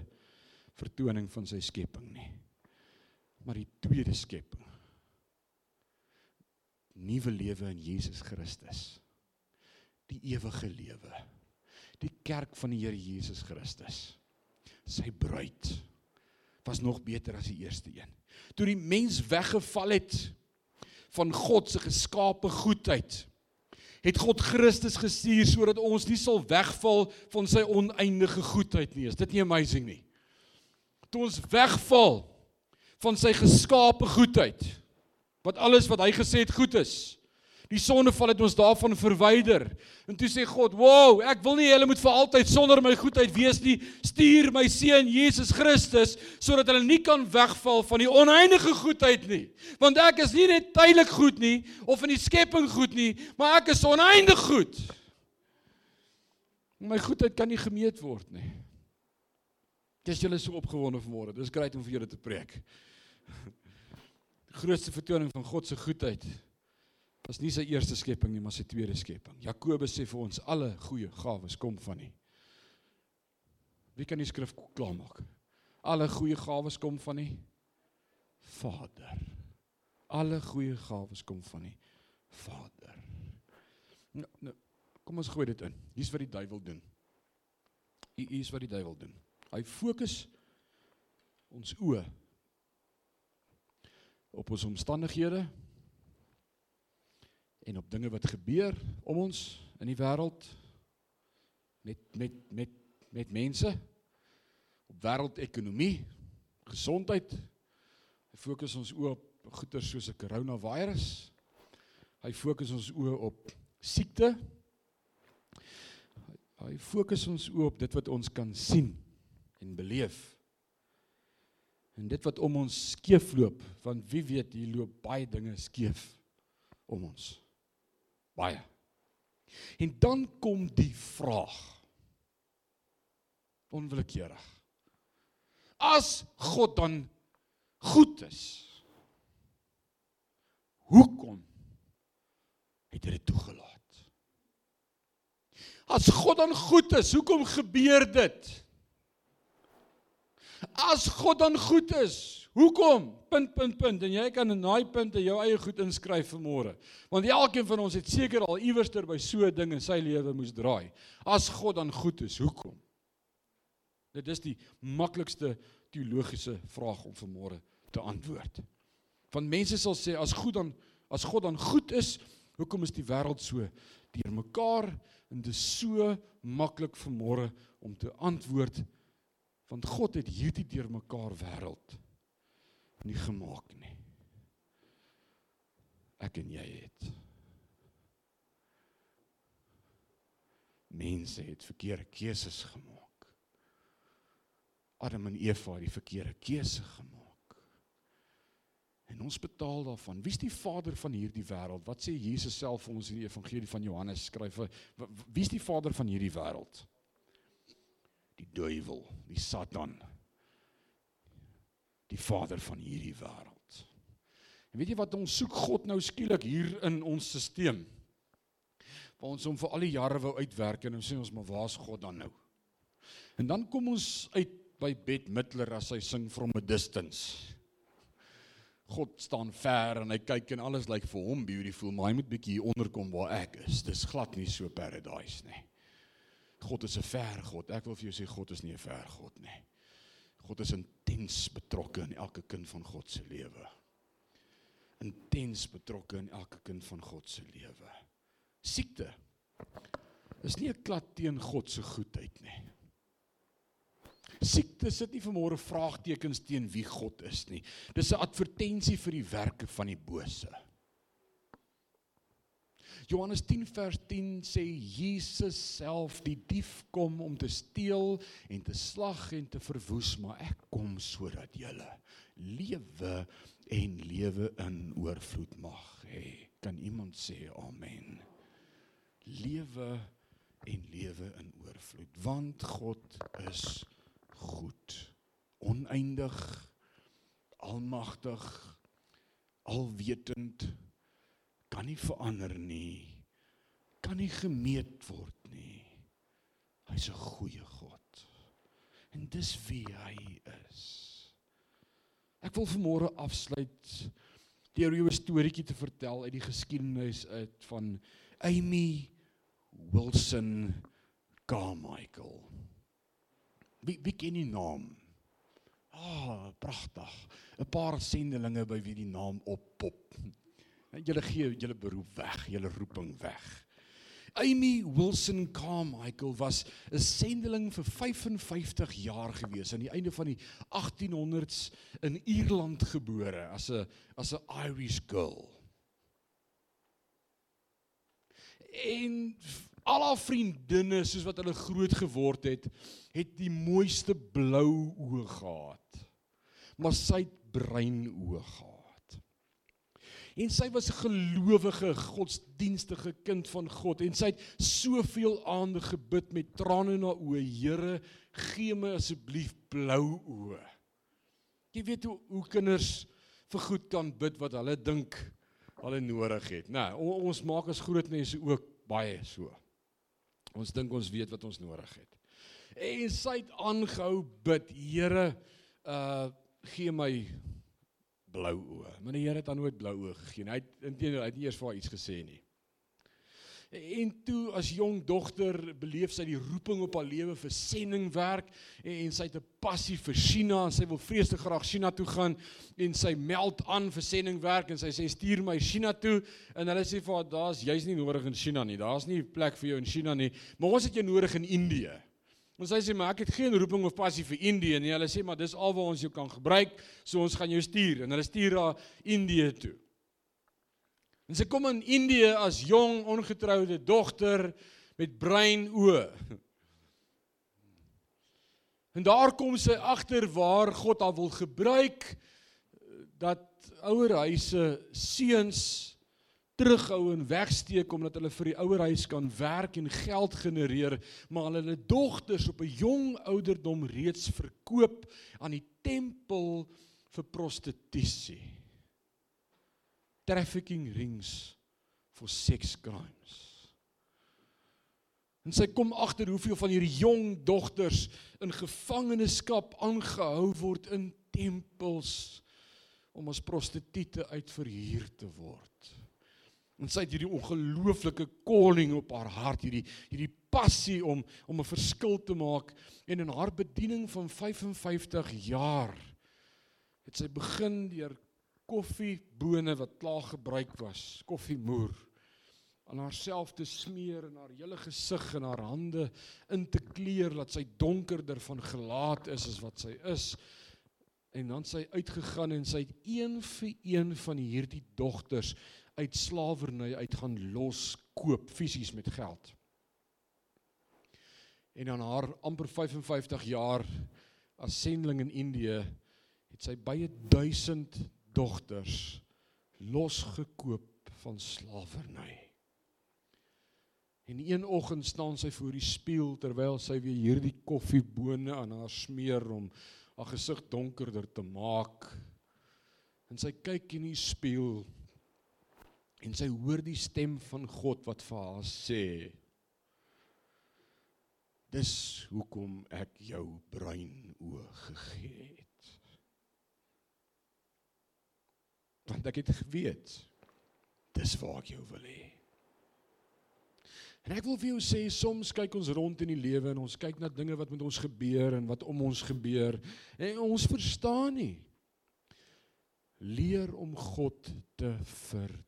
A: vertoning van sy skepping nie. Maar die tweede skepping. Nuwe lewe in Jesus Christus. Die ewige lewe. Die kerk van die Here Jesus Christus. Sy bruid was nog beter as die eerste een. Toe die mens weggeval het van God se geskape goedheid, het God Christus gestuur sodat ons nie sal wegval van sy oneindige goedheid nie. Is dit nie amazing nie? Toe ons wegval van sy geskape goedheid, wat alles wat hy gesê het goed is, Die sondeval het ons daarvan verwyder. En toe sê God: "Wow, ek wil nie hulle moet vir altyd sonder my goedheid wees nie. Stuur my seun Jesus Christus sodat hulle nie kan wegval van die oneindige goedheid nie. Want ek is nie net tydelik goed nie of in die skepping goed nie, maar ek is oneindig goed. My goedheid kan nie gemeet word nie. Dis julle so opgewonde vanmôre. Dis grait om vir julle te preek. Die grootste vertoning van God se goedheid was nie sy eerste skepping nie, maar sy tweede skepping. Jakobus sê vir ons alle goeie gawes kom van U. Wie kan die skrif klaarmaak? Alle goeie gawes kom van U Vader. Alle goeie gawes kom van U Vader. Nou, nou kom ons gooi dit in. Hier's wat die duiwel doen. Hier's wat die duiwel doen. Hy fokus ons oë op ons omstandighede en op dinge wat gebeur om ons in die wêreld met met met met mense op wêreldekonomie, gesondheid. Hy fokus ons oë op goeie soos 'n koronavirus. Hy fokus ons oë op siekte. Hy fokus ons oë op dit wat ons kan sien en beleef. En dit wat om ons skeefloop, want wie weet hier loop baie dinge skeef om ons. Baie. En dan kom die vraag. Onwillekeurig. As God dan goed is, hoekom het hy dit toegelaat? As God dan goed is, hoekom gebeur dit? As God dan goed is, Hoekom? Punt punt punt en jy kan in daai punte jou eie goed inskryf vir môre. Want elkeen van ons het seker al iewerster by so 'n ding in sy lewe moes draai. As God dan goed is, hoekom? Dit is die maklikste teologiese vraag om vir môre te antwoord. Van mense sal sê as goed dan as God dan goed is, hoekom is die wêreld so deurmekaar en dit is so maklik vir môre om te antwoord want God het hierdie deurmekaar wêreld nie gemaak nie. Ek en jy het mense het verkeerde keuses gemaak. Adam en Eva het die verkeerde keuse gemaak. En ons betaal daarvan. Wie's die vader van hierdie wêreld? Wat sê Jesus self vir ons in die evangelie van Johannes skryf? Wie's die vader van hierdie wêreld? die duiwel, die Satan, die vader van hierdie wêreld. En weet jy wat ons soek God nou skielik hier in ons stelsel? Waar ons hom vir al die jare wou uitwerk en nou sê ons maar waar's God dan nou? En dan kom ons uit by Bette Midler as hy sing from a distance. God staan ver en hy kyk en alles lyk vir hom beautiful, maar hy moet bietjie hier onder kom waar ek is. Dis glad nie so paradise nie. God is 'n ver God. Ek wil vir jou sê God is nie 'n ver God nie. God is intens betrokke in elke kind van God se lewe. Intens betrokke in elke kind van God se lewe. Siekte is nie 'n klad teen God se goedheid nie. Siekte sit nie vanmôre vraagtekens teen wie God is nie. Dis 'n advertensie vir die werke van die bose. Johannes 10 vers 10 sê Jesus self die dief kom om te steel en te slag en te verwoes, maar ek kom sodat jy lewe en lewe in oorvloed mag hê. Kan iemand sê amen? Lewe en lewe in oorvloed, want God is goed, oneindig, almagtig, alwetend, kan nie verander nie, kan nie gemeet word nie. Hy's 'n goeie God. En dis wie hy is. Ek wil vanmôre afsluit deur jou 'n storieetjie te vertel uit die geskiedenis uit van Amy Wilson Carmichael. Wie wie ken die naam? Ah, oh, pragtig. 'n Paar sendelinge by wie die naam oppop. Julle gee julle beroep weg, julle roeping weg. Amy Wilson Carmichael was 'n sendeling vir 55 jaar gewees aan die einde van die 1800s in Ierland gebore as 'n as 'n Irish girl. En al haar vriendinne soos wat hulle groot geword het, het die mooiste blou oë gehad. Maar sy het bruin oë gehad. En sy was 'n gelowige, godsdienstige kind van God en sy het soveel aande gebid met trane in haar oë, Here, gee my asseblief blou oë. Jy weet hoe hoe kinders vir goed kan bid wat hulle dink hulle nodig het. Nou, ons maak as groot mense ook baie so. Ons dink ons weet wat ons nodig het. En sy het aangehou bid, Here, uh gee my blou oë. Maar die Here het aan nooit blou oë gegee nie. Hy het intendeel hy het nie eers vir haar iets gesê nie. En toe as jong dogter beleef sy die roeping op haar lewe vir sendingwerk en, en sy het 'n passie vir China en sy wil vreeslik graag China toe gaan en sy meld aan vir sendingwerk en sy sê stuur my China toe en hulle sê vir haar daar's jy's nie nodig in China nie. Daar's nie plek vir jou in China nie, maar ons het jou nodig in Indië. Ons sê maar ek het geen roeping of passie vir Indië nie. Hulle sê maar dis alwaar ons jou kan gebruik, so ons gaan jou stuur en hulle stuur haar Indië toe. En sy kom in Indië as jong ongetroude dogter met bruin oë. En daar kom sy agter waar God haar wil gebruik dat ouer huise seuns terughou en wegsteek omdat hulle vir die ouer huis kan werk en geld genereer, maar hulle dogters op 'n jong ouderdom reeds verkoop aan die tempel vir prostitusie trafficking rings for sex crimes. En sy kom agter hoeveel van hierdie jong dogters in gevangenskap aangehou word in tempels om as prostituie uitverhuur te word. En sy het hierdie ongelooflike calling op haar hart, hierdie hierdie passie om om 'n verskil te maak en in haar bediening van 55 jaar het sy begin deur koffiebone wat klaar gebruik was, koffiemoer aan haarself te smeer en haar hele gesig en haar hande in te kleur dat sy donkerder van gelaat is as wat sy is. En dan sy uitgegaan en sy het een vir een van hierdie dogters uit slawerny uit gaan los koop fisies met geld. En aan haar amper 55 jaar as sendeling in Indië het sy baie 1000 dogters losgekoop van slawerny. En een oggend staan sy voor die spieël terwyl sy weer hierdie koffiebone aan haar smeer om haar gesig donkerder te maak. En sy kyk in die spieël en sy hoor die stem van God wat vir haar sê: Dis hoekom ek jou bruin oë gegee het. Want ek het geweet dis waar ek jou wil hê. En ek wil vir jou sê soms kyk ons rond in die lewe en ons kyk na dinge wat met ons gebeur en wat om ons gebeur en ons verstaan nie. Leer om God te vertrou.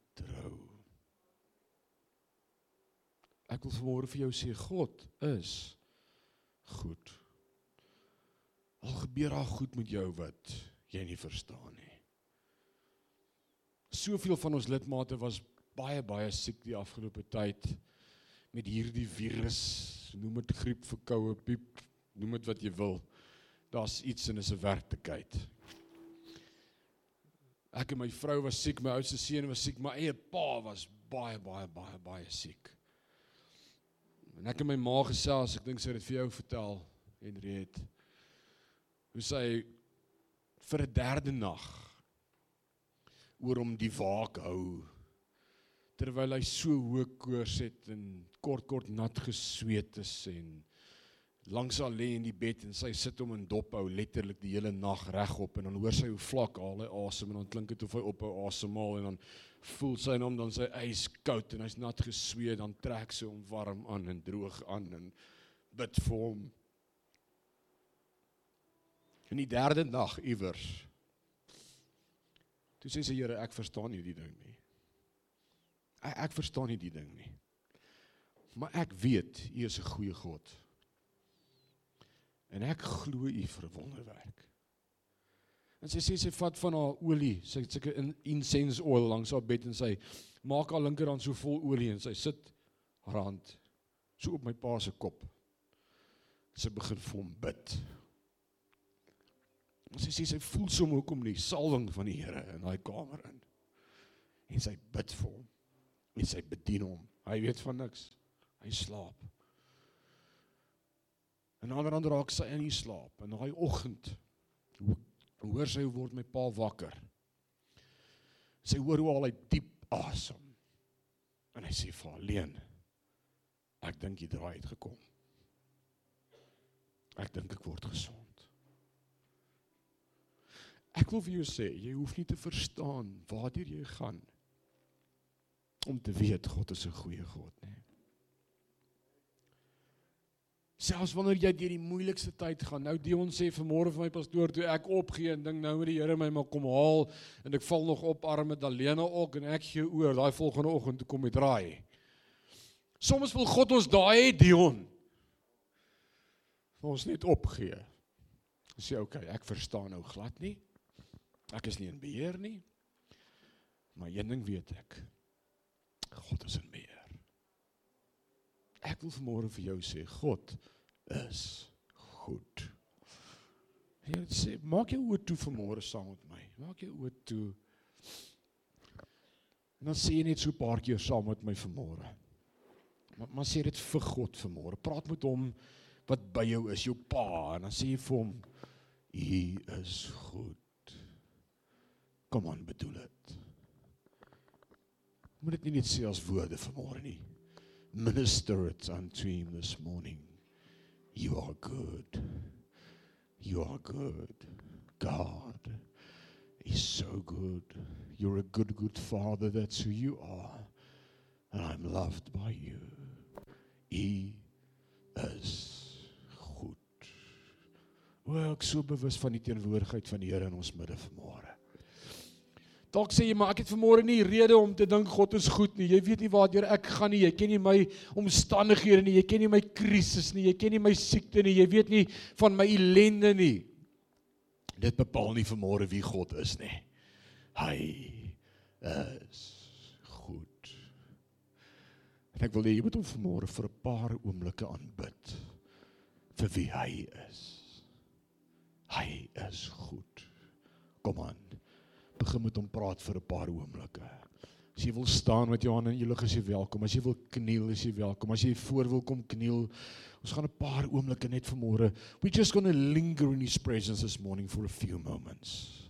A: Ek wil vanmôre vir jou sê God is goed. Al gebeur daar goed met jou wat jy nie verstaan nie. Soveel van ons lidmate was baie baie siek die afgelope tyd met hierdie virus, noem dit griep, verkoue, piep, noem dit wat jy wil. Daar's iets en is 'n werklikheid. Ek en my vrou was siek, my oudste seun was siek, my eie pa was baie baie baie baie siek. En ek en my ma gesels, ek dink sy het dit vir jou vertel, Henriet. Hoe sy vir 'n derde nag oor hom die waak hou terwyl hy so hoë koors het en kort kort nat gesweet is en langs haar lê in die bed en sy sit hom in dop hou letterlik die hele nag regop en dan hoor sy hoe vlak haal hy asem en dan klink dit of hy op 'n asemhaal en dan voel sy hom dan sy ys koud en hy's nat gesweet dan trek sy hom warm aan en droog aan en bid vir hom in die derde nag iewers toe sê sy Here ek verstaan nie die ding nie Ek, ek verstaan nie die ding nie. Maar ek weet U is 'n goeie God. En ek glo U vir wonderwerk. En sy sê sy vat van haar olie, sy het sulke incense oil langs haar bed en sy maak haar linkerhand so vol olie en sy sit haar hand so op my pa se kop. Sy begin vir hom bid. En sy sê sy voel sommer hoekom nie salwing van die Here in daai kamer in. En sy bid vir hom en sy bedien hom. Hy weet van niks. Hy slaap. En ander ander raak sy in die slaap en daai oggend hoor sy hoe word my pa wakker. Sy hoor hoe al hy diep asem. En hy sê vir alleen ek dink jy draai het gekom. Ek dink ek word gesond. Ek wil vir jou sê, jy hoef nie te verstaan waartoe jy gaan om te weet God is 'n goeie God, nê. Selfs wanneer jy deur die moeilikste tyd gaan. Nou Dion sê vanmôre vir my pastoor toe ek opgee en dink nou moet die Here my maar kom haal en ek val nog op arme Dalena ook en ek gee oor daai volgende oggend toe kom hy draai. Soms wil God ons daai hê Dion. Ons net opgee. Sê okay, ek verstaan nou glad nie. Ek is nie in beheer nie. Maar een ding weet ek. God is in beheer. Ek wil vanmôre vir jou sê God is goed. Jy sê maak jou oë toe vanmôre saam met my. Maak jou oë toe. En dan sê jy net so 'n paar keer saam met my vanmôre. Maar maar sê dit vir God vanmôre. Praat met hom wat by jou is, jou pa, en dan sê jy vir hom: "U is goed." Kom aan, bedoel dit moet dit nie net sê as woorde vanmôre nie. Minister it unto him this morning. You are good. You are good. God is so good. You're a good good father that's who you are. And I'm loved by you. He is goed. Wel, ek so bewus van die teenwoordigheid van die Here in ons midde vanmôre. Dalk sê jy maar ek het vanmôre nie rede om te dink God is goed nie. Jy weet nie waartoe ek gaan nie. Jy ken nie my omstandighede nie. Jy ken nie my krisis nie. Jy ken nie my siekte nie. Jy weet nie van my ellende nie. Dit bepaal nie vanmôre wie God is nie. Hy is goed. En ek wil hê jy moet hom vanmôre vir 'n paar oomblikke aanbid vir wie hy is. Hy is goed. Kom aan begin met hom praat vir 'n paar oomblikke. As jy wil staan met jou hande in die lig, is jy welkom. As jy wil kniel, is jy welkom. As jy voor wil kom kniel, ons gaan 'n paar oomblikke net vanmôre. We just going to linger in his presence this morning for a few moments.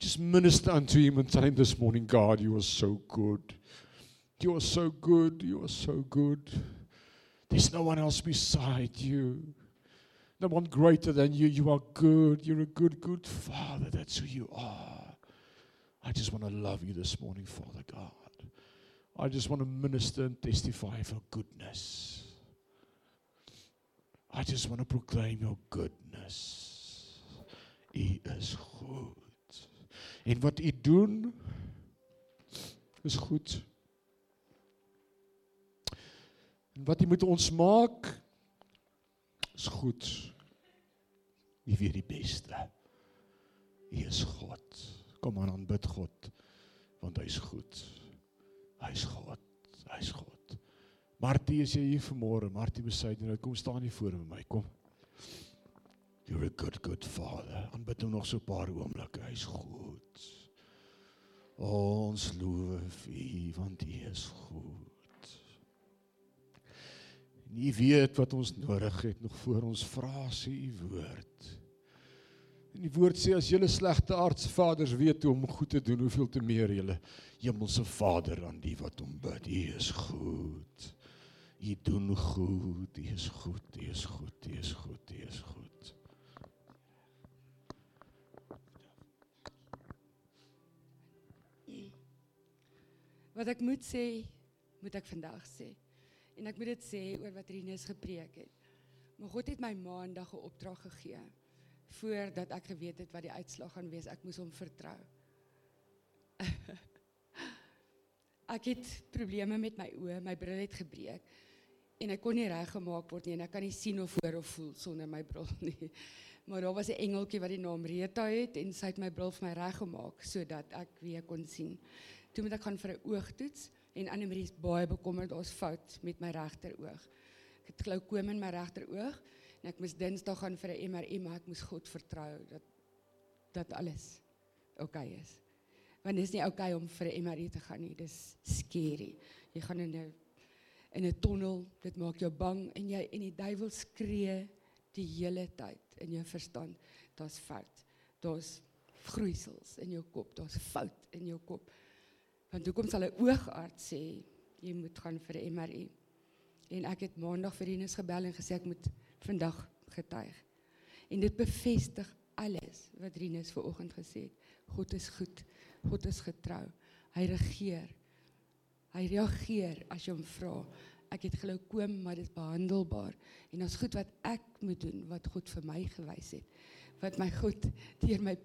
A: Just minister unto him and tell him this morning, God, you are so good. You are so good. You are so good. There's no one else beside you. No one greater than you. You are good. You're a good, good Father. That's who you are. I just want to love you this morning, Father God. I just want to minister and testify of your goodness. I just want to proclaim your goodness. He is goed. En wat u doen is goed. En wat u met ons maak is goed. U weet die beste. U is God. Kom aan aanbid God want hy's goed. Hy's God. Hy's God. Martie, is jy hier vanmôre? Martie besuiden, nou kom staan hier voor my. Kom. You're a good good father. Aanbid hom nog so 'n paar oomblikke. Hy's goed. Ons loof U want U is goed. En U weet wat ons nodig het nog voor ons vra sê U woord. En die woord sê as julle slegte aardsvaders weet hoe om goed te doen, hoeveel te meer julle hemelse Vader aan die wat hom bid. U is goed. U doen goed. U is goed. U is goed. U is goed. U is goed.
B: Wat ek moet sê, moet ek vandag sê. En ek moet dit sê oor wat Rinus gepreek het. Maar God het my maandag 'n opdrag gegee voordat ek geweet het wat die uitslag gaan wees. Ek moes hom vertrou. ek het probleme met my oë, my bril het gebreek en ek kon nie reggemaak word nie en ek kan nie sien of hoor of voel sonder my bril nie. Maar daar was 'n engeltjie wat die naam Rita het en sy het my bril vir my reggemaak sodat ek weer kon sien. Toe moet ek gaan vir 'n oogtoets en Annelie is baie bekommerd daar's fout met my regteroog. Ek het glaukoom in my regteroog en ek moes Dinsdag gaan vir 'n MRI maar ek moes God vertrou dat dat alles oukei okay is. Want dit is nie oukei okay om vir 'n MRI te gaan nie. Dis scary. Jy gaan in 'n in 'n tonnel, dit maak jou bang en jy en die duiwel skree die hele tyd in jou verstand. Daar's fout. Daar's groeisels in jou kop. Daar's fout in jou kop. Want hoekom sal 'n oogarts sê jy moet gaan vir 'n MRI? En ek het maandag vir Rinus gebel en gesê ek moet vandag getuig. En dit bevestig alles wat Rinus ver oggend gesê het. God is goed. God is getrou. Hy regeer. Hy reageer as jy hom vra. Ek het gelou kom, maar dit is behandelbaar. En ons goed wat ek moet doen wat God vir my gewys het. Wat my God deur my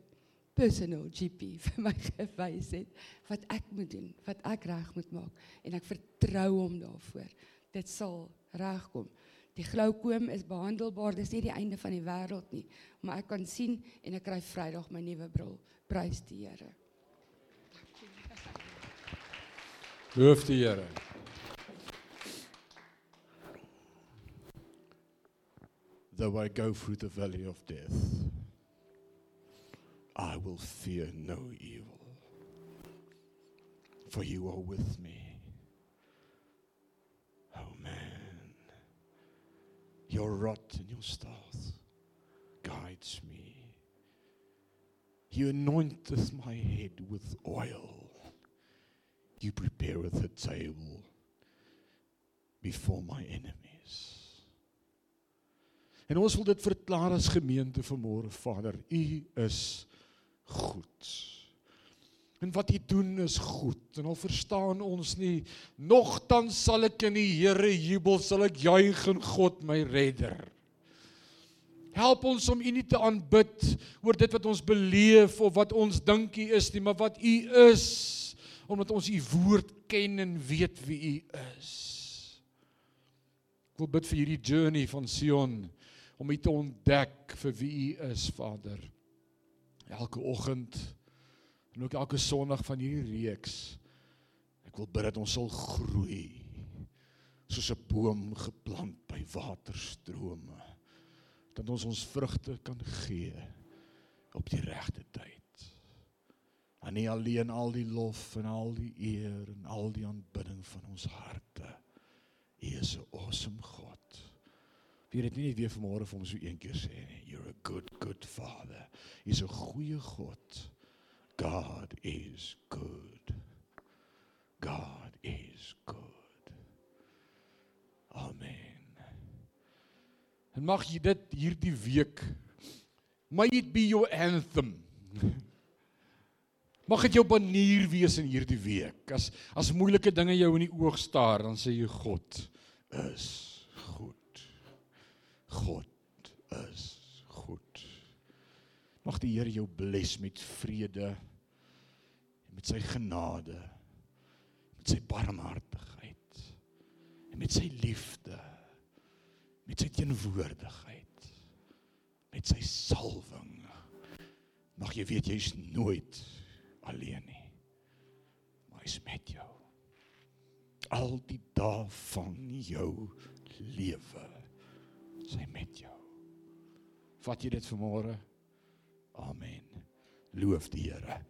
B: personal GP vir my gewys het wat ek moet doen, wat ek reg moet maak en ek vertrou hom daarvoor. Dit sal regkom. Die glaukoom is behandelbaar, dis nie die einde van die wêreld nie, maar ek kan sien en ek kry Vrydag my nuwe bril. Prys die Here.
A: Loof die Here. Though I go through the valley of death, I will fear no evil, for you are with me. Oh man, your rod and your staff guides me. You anointeth my head with oil. You prepareth a table before my enemies. En ons wil dit verklaar as gemeente vanmôre Vader, U is goed. En wat U doen is goed. En al verstaan ons nie, nogtans sal ek in die Here jubel, sal ek juig in God my redder. Help ons om U nie te aanbid oor dit wat ons beleef of wat ons dink U is nie, maar wat U is, omdat ons U woord ken en weet wie U is. Ek wil bid vir hierdie journey van Sion om U te ontdek vir wie U is, Vader elke oggend en ook elke Sondag van hierdie reeks. Ek wil bid dat ons sal groei soos 'n boom geplant by waterstrome. Dat ons ons vrugte kan gee op die regte tyd. Aan U alleen al die lof en al die eer en al die aanbidding van ons harte. U is 'n awesome God. Wie dit nie net weer vanmôre vir hom so een keer sê nie. You're a good good father. Hy's 'n goeie God. God is good. God is good. Amen. En mag jy dit hierdie week may it be your anthem. Mag dit jou banier wees in hierdie week. As as moeilike dinge jou in die oog staar, dan sê jy God is goed. God is goed. Mag die Here jou bless met vrede en met sy genade, met sy barmhartigheid en met sy liefde, met sy teenwoordigheid, met sy salwing. Mag jy weet jy's nooit alleen nie. Maar hy's met jou. Al die dae van jou lewe. Sy met jou. Vat jy dit vanmôre? Amen. Loof die Here.